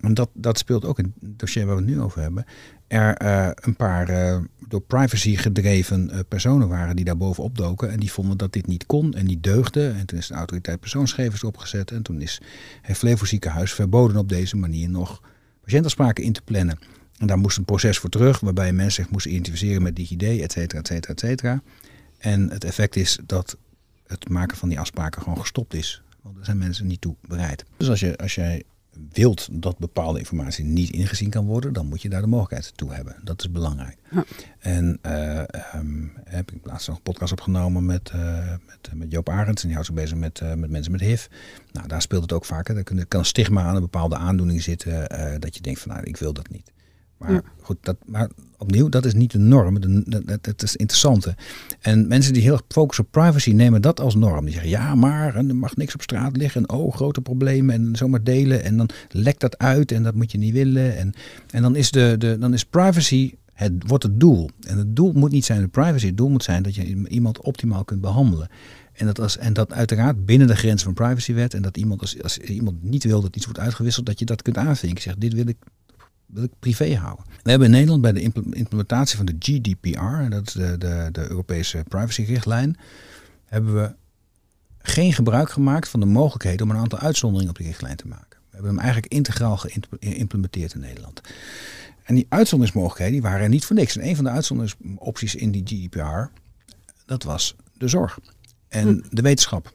en dat, dat speelt ook in het dossier waar we het nu over hebben, er uh, een paar door privacy gedreven personen waren die daar bovenop doken. En die vonden dat dit niet kon en niet deugde. En toen is de autoriteit persoonsgevers opgezet. En toen is het Flevo ziekenhuis verboden op deze manier nog patiëntafspraken in te plannen. En daar moest een proces voor terug, waarbij mensen zich moesten identificeren met DigiD, et cetera, et cetera, et cetera. En het effect is dat het maken van die afspraken gewoon gestopt is. Want daar zijn mensen niet toe bereid. Dus als, je, als jij wilt dat bepaalde informatie niet ingezien kan worden, dan moet je daar de mogelijkheid toe hebben. Dat is belangrijk. Ja. En uh, um, heb ik laatst nog een podcast opgenomen met, uh, met, met, Joop Arends. En die houdt zich bezig met, uh, met mensen met HIV. Nou, daar speelt het ook vaker. Er kan een stigma aan een bepaalde aandoening zitten. dat je denkt van nou, ik wil dat niet. Maar ja. goed, dat, maar opnieuw, dat is niet de norm. Dat is interessante. En mensen die heel erg focussen op privacy nemen dat als norm. Die zeggen ja, maar en er mag niks op straat liggen. En oh, grote problemen. En zomaar delen. En dan lekt dat uit en dat moet je niet willen. En, en dan, is de, de, dan is privacy het wordt het doel. En het doel moet niet zijn de privacy. Het doel moet zijn dat je iemand optimaal kunt behandelen. En dat, als, en dat uiteraard binnen de grenzen van privacywet. En dat iemand, als, als iemand niet wil dat iets wordt uitgewisseld, dat je dat kunt aanvinken. Zeg, dit wil ik wil ik privé houden. We hebben in Nederland bij de implementatie van de GDPR, dat is de, de, de Europese privacyrichtlijn, hebben we geen gebruik gemaakt van de mogelijkheden om een aantal uitzonderingen op die richtlijn te maken. We hebben hem eigenlijk integraal geïmplementeerd in Nederland. En die uitzonderingsmogelijkheden die waren er niet voor niks. En een van de uitzonderingsopties in die GDPR, dat was de zorg en hm. de wetenschap.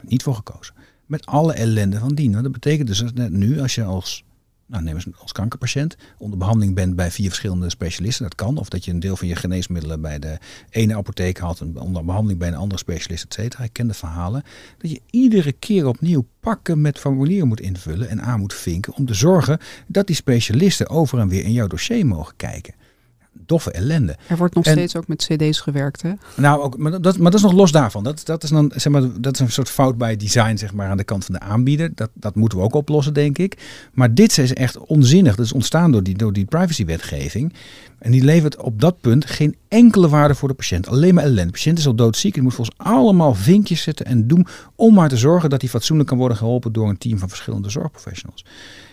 Niet voor gekozen. Met alle ellende van dien. Dat betekent dus dat nu, als je als nou, neem eens als kankerpatiënt, onder behandeling bent bij vier verschillende specialisten. Dat kan. Of dat je een deel van je geneesmiddelen bij de ene apotheek had en onder behandeling bij een andere specialist, et cetera. Ik ken de verhalen. Dat je iedere keer opnieuw pakken met formulieren moet invullen en aan moet vinken om te zorgen dat die specialisten over en weer in jouw dossier mogen kijken doffe ellende. Er wordt nog steeds ook met cd's gewerkt, hè? Nou, ook, maar, dat, maar dat is nog los daarvan. Dat, dat, is dan, zeg maar, dat is een soort fout bij design zeg maar, aan de kant van de aanbieder. Dat, dat moeten we ook oplossen, denk ik. Maar dit is echt onzinnig. Dat is ontstaan door die, door die privacywetgeving. En die levert op dat punt geen enkele waarde voor de patiënt. Alleen maar ellende. De patiënt is al doodziek. Die moet volgens allemaal vinkjes zetten en doen om maar te zorgen dat hij fatsoenlijk kan worden geholpen door een team van verschillende zorgprofessionals.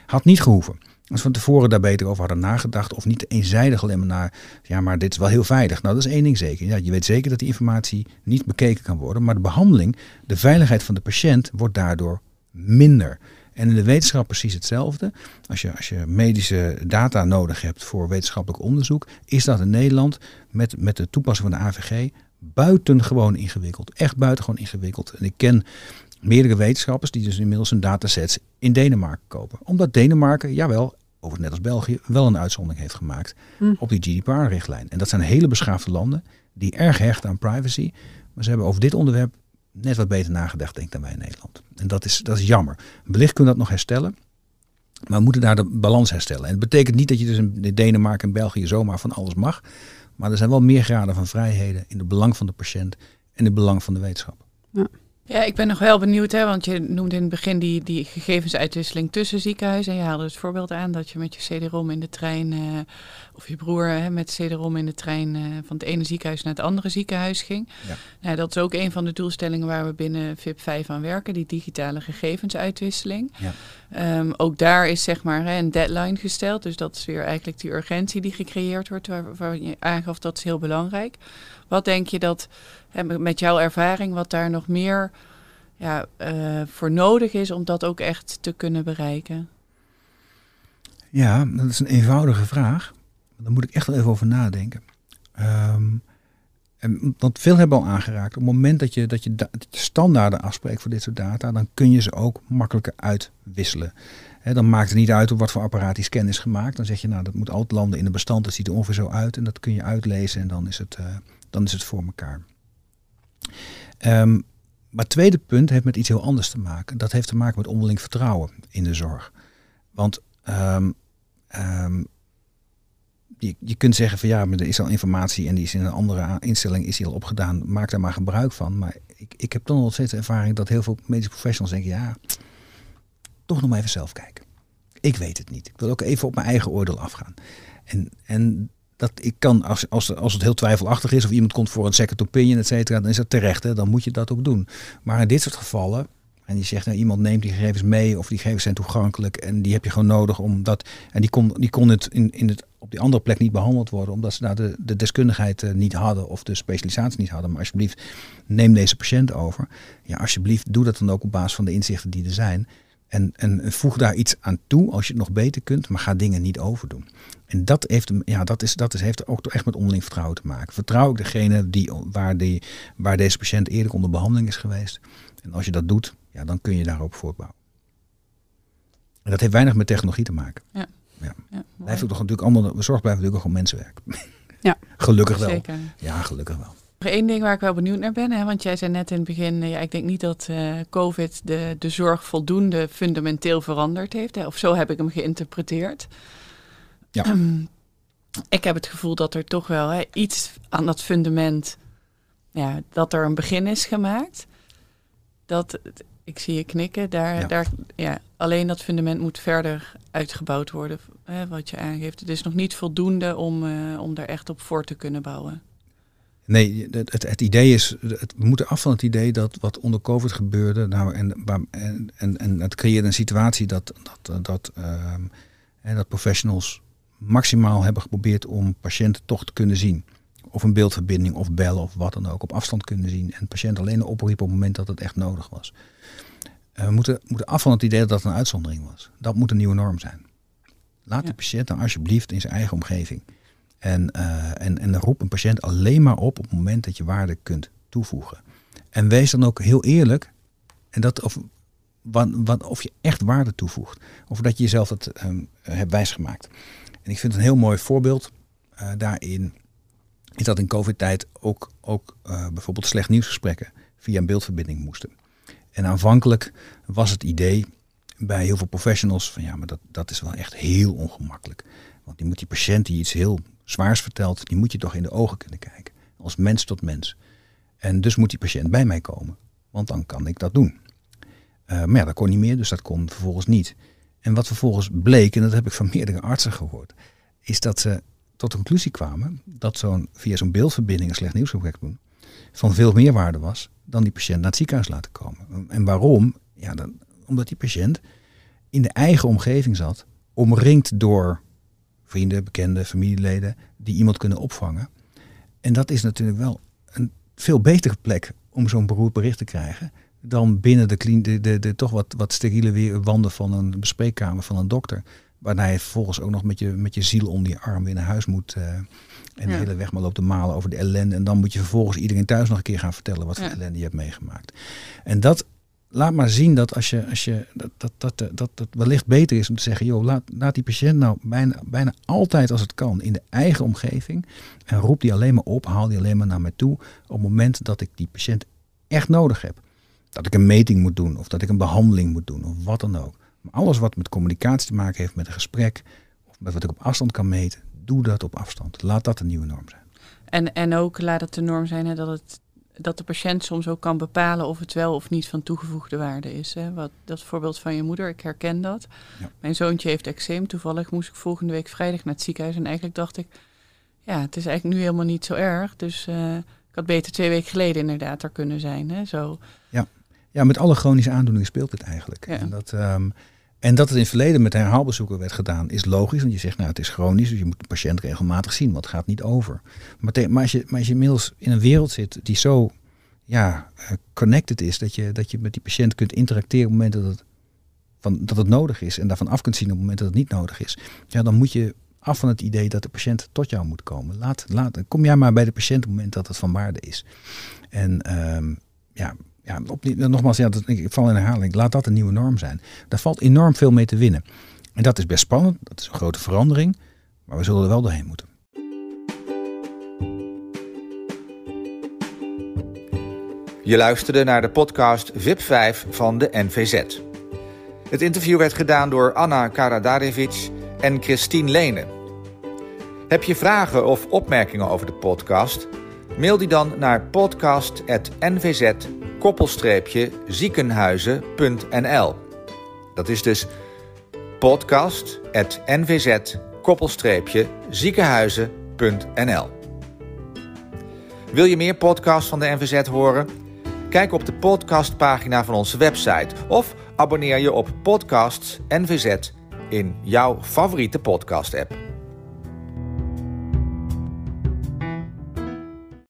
Had niet gehoeven. Als we van tevoren daar beter over hadden nagedacht of niet eenzijdig alleen maar naar, ja, maar dit is wel heel veilig. Nou, dat is één ding zeker. Ja, je weet zeker dat die informatie niet bekeken kan worden, maar de behandeling, de veiligheid van de patiënt wordt daardoor minder. En in de wetenschap precies hetzelfde. Als je, als je medische data nodig hebt voor wetenschappelijk onderzoek, is dat in Nederland met, met de toepassing van de AVG buitengewoon ingewikkeld. Echt buitengewoon ingewikkeld. En ik ken meerdere wetenschappers die dus inmiddels hun datasets in Denemarken kopen. Omdat Denemarken, jawel, over net als België, wel een uitzondering heeft gemaakt hm. op die GDPR-richtlijn. En dat zijn hele beschaafde landen die erg hechten aan privacy. Maar ze hebben over dit onderwerp net wat beter nagedacht, denk ik, dan wij in Nederland. En dat is, dat is jammer. Wellicht kunnen we dat nog herstellen. Maar we moeten daar de balans herstellen. En het betekent niet dat je dus in Denemarken en België zomaar van alles mag. Maar er zijn wel meer graden van vrijheden in het belang van de patiënt en in het belang van de wetenschap. Ja. Ja, ik ben nog wel benieuwd, hè, want je noemde in het begin die, die gegevensuitwisseling tussen ziekenhuizen. En je haalde het voorbeeld aan dat je met je CD-ROM in de trein, uh, of je broer hè, met CD-ROM in de trein uh, van het ene ziekenhuis naar het andere ziekenhuis ging. Ja. Nou, dat is ook een van de doelstellingen waar we binnen VIP 5 aan werken, die digitale gegevensuitwisseling. Ja. Um, ook daar is zeg maar een deadline gesteld, dus dat is weer eigenlijk die urgentie die gecreëerd wordt, waar, waar je aangaf dat is heel belangrijk. Wat denk je dat, met jouw ervaring, wat daar nog meer ja, uh, voor nodig is om dat ook echt te kunnen bereiken? Ja, dat is een eenvoudige vraag. Daar moet ik echt wel even over nadenken. Um, en, want veel hebben al aangeraakt. Op het moment dat je, dat, je standaarden afspreekt voor dit soort data, dan kun je ze ook makkelijker uitwisselen. Dan maakt het niet uit op wat voor apparaat die scan is gemaakt. Dan zeg je, nou, dat moet altijd landen in een bestand. Dat ziet er ongeveer zo uit. En dat kun je uitlezen en dan is het, uh, dan is het voor elkaar. Um, maar het tweede punt heeft met iets heel anders te maken. Dat heeft te maken met onderling vertrouwen in de zorg. Want um, je, je kunt zeggen van ja, maar er is al informatie en die is in een andere instelling is die al opgedaan. Maak daar maar gebruik van. Maar ik, ik heb dan nog steeds de ervaring dat heel veel medische professionals denken, ja, toch nog maar even zelf kijken. Ik weet het niet. Ik wil ook even op mijn eigen oordeel afgaan. En, en dat ik kan, als, als, als het heel twijfelachtig is of iemand komt voor een second opinion, et cetera, dan is dat terecht. Hè? Dan moet je dat ook doen. Maar in dit soort gevallen, en je zegt, nou, iemand neemt die gegevens mee of die gegevens zijn toegankelijk en die heb je gewoon nodig omdat, en die kon, die kon het, in, in het op die andere plek niet behandeld worden omdat ze daar de, de deskundigheid uh, niet hadden of de specialisatie niet hadden. Maar alsjeblieft, neem deze patiënt over. Ja, alsjeblieft, doe dat dan ook op basis van de inzichten die er zijn. En, en voeg daar iets aan toe als je het nog beter kunt, maar ga dingen niet overdoen. En dat, heeft, ja, dat, is, dat is, heeft ook echt met onderling vertrouwen te maken. Vertrouw ik degene die, waar, die, waar deze patiënt eerder onder behandeling is geweest. En als je dat doet, ja, dan kun je daarop voortbouwen. En dat heeft weinig met technologie te maken. Ja. Ja. ja blijft ook toch natuurlijk allemaal, zorg blijft natuurlijk gewoon mensenwerk. Ja. gelukkig wel. Zeker. Ja, gelukkig wel. Nog één ding waar ik wel benieuwd naar ben, hè, want jij zei net in het begin, ja, ik denk niet dat uh, COVID de, de zorg voldoende fundamenteel veranderd heeft. Hè, of zo heb ik hem geïnterpreteerd. Ja. Ehm, ik heb het gevoel dat er toch wel hè, iets aan dat fundament, ja, dat er een begin is gemaakt. Dat, ik zie je knikken, daar, ja. daar, ja, alleen dat fundament moet verder uitgebouwd worden, hè, wat je aangeeft. Het is nog niet voldoende om, uh, om daar echt op voor te kunnen bouwen. Nee, het, het, het, idee is, het, we moeten af van het idee dat wat onder COVID gebeurde, nou, en, en, en, het creëerde een situatie dat, dat, dat, uh, en dat professionals maximaal hebben geprobeerd om patiënten toch te kunnen zien. Of een beeldverbinding of bellen of wat dan ook op afstand kunnen zien. En patiënt alleen opriepen op het moment dat het echt nodig was. Uh, we moeten, moeten af van het idee dat dat een uitzondering was. Dat moet een nieuwe norm zijn. Laat de patiënt dan alsjeblieft in zijn eigen omgeving. En, uh, en, en roep een patiënt alleen maar op op het moment dat je waarde kunt toevoegen. En wees dan ook heel eerlijk. En dat, of, wat, wat, of je echt waarde toevoegt. Of dat je jezelf het um, hebt wijsgemaakt. En ik vind een heel mooi voorbeeld uh, daarin. Is dat in COVID-tijd ook, ook uh, bijvoorbeeld slecht nieuwsgesprekken via een beeldverbinding moesten. En aanvankelijk was het idee bij heel veel professionals van ja, maar dat, dat is wel echt heel ongemakkelijk. Want die moet die patiënt die iets heel zwaars vertelt, die moet je toch in de ogen kunnen kijken. Als mens tot mens. En dus moet die patiënt bij mij komen. Want dan kan ik dat doen. Uh, maar ja, dat kon niet meer, dus dat kon vervolgens niet. En wat vervolgens bleek, en dat heb ik van meerdere artsen gehoord, is dat ze tot de conclusie kwamen dat zo'n via zo'n beeldverbinding een slecht nieuwsgesprek doen van veel meer waarde was dan die patiënt naar het ziekenhuis laten komen. En waarom? Ja, dan, omdat die patiënt in de eigen omgeving zat, omringd door vrienden, bekenden, familieleden die iemand kunnen opvangen. En dat is natuurlijk wel een veel betere plek om zo'n beroerd bericht te krijgen dan binnen de, de, de, de, toch wat, wat steriele wanden van een bespreekkamer van een dokter. Waarna je vervolgens ook nog met je, met je ziel onder je arm weer naar huis moet. Uh, en de hele weg maar loopt te malen over de ellende. En dan moet je vervolgens iedereen thuis nog een keer gaan vertellen wat voor ja. ellende je hebt meegemaakt. En dat laat maar zien dat als je, als je dat, dat, dat, dat, dat wellicht beter is om te zeggen, joh, laat, laat die patiënt nou bijna, bijna altijd als het kan in de eigen omgeving. En roep die alleen maar op, haal die alleen maar naar mij toe op het moment dat ik die patiënt echt nodig heb. Dat ik een meting moet doen of dat ik een behandeling moet doen of wat dan ook. Maar alles wat met communicatie te maken heeft, met een gesprek of met wat ik op afstand kan meten, doe dat op afstand. Laat dat een nieuwe norm zijn. En, en ook laat het de norm zijn hè, dat het dat de patiënt soms ook kan bepalen of het wel of niet van toegevoegde waarde is. Hè. Wat, dat voorbeeld van je moeder, ik herken dat. Ja. Mijn zoontje heeft eczeem. Toevallig moest ik volgende week vrijdag naar het ziekenhuis. En eigenlijk dacht ik, ja, het is eigenlijk nu helemaal niet zo erg. Dus uh, ik had beter twee weken geleden inderdaad er kunnen zijn. Hè. Zo. Ja. ja, met alle chronische aandoeningen speelt het eigenlijk. Ja. En dat... Um, en dat het in het verleden met herhaalbezoeken werd gedaan, is logisch. Want je zegt, nou, het is chronisch, dus je moet de patiënt regelmatig zien, want het gaat niet over. Maar, maar, als, je, maar als je inmiddels in een wereld zit die zo ja, connected is, dat je, dat je met die patiënt kunt interacteren op het moment dat het, van, dat het nodig is en daarvan af kunt zien op het moment dat het niet nodig is, ja, dan moet je af van het idee dat de patiënt tot jou moet komen. Laat, laat, kom jij maar bij de patiënt op het moment dat het van waarde is. En um, ja, ja, nogmaals, ja, dat, ik val in herhaling. Laat dat een nieuwe norm zijn. Daar valt enorm veel mee te winnen. En dat is best spannend. Dat is een grote verandering. Maar we zullen er wel doorheen moeten. Je luisterde naar de podcast VIP 5 van de NVZ. Het interview werd gedaan door Anna Karadarevic en Christine Lene. Heb je vragen of opmerkingen over de podcast? Mail die dan naar podcast.nvz ziekenhuizen.nl. Dat is dus podcast.nvz ziekenhuizen.nl. Wil je meer podcasts van de NVZ horen? Kijk op de podcastpagina van onze website of abonneer je op Podcasts NVZ in jouw favoriete podcast-app.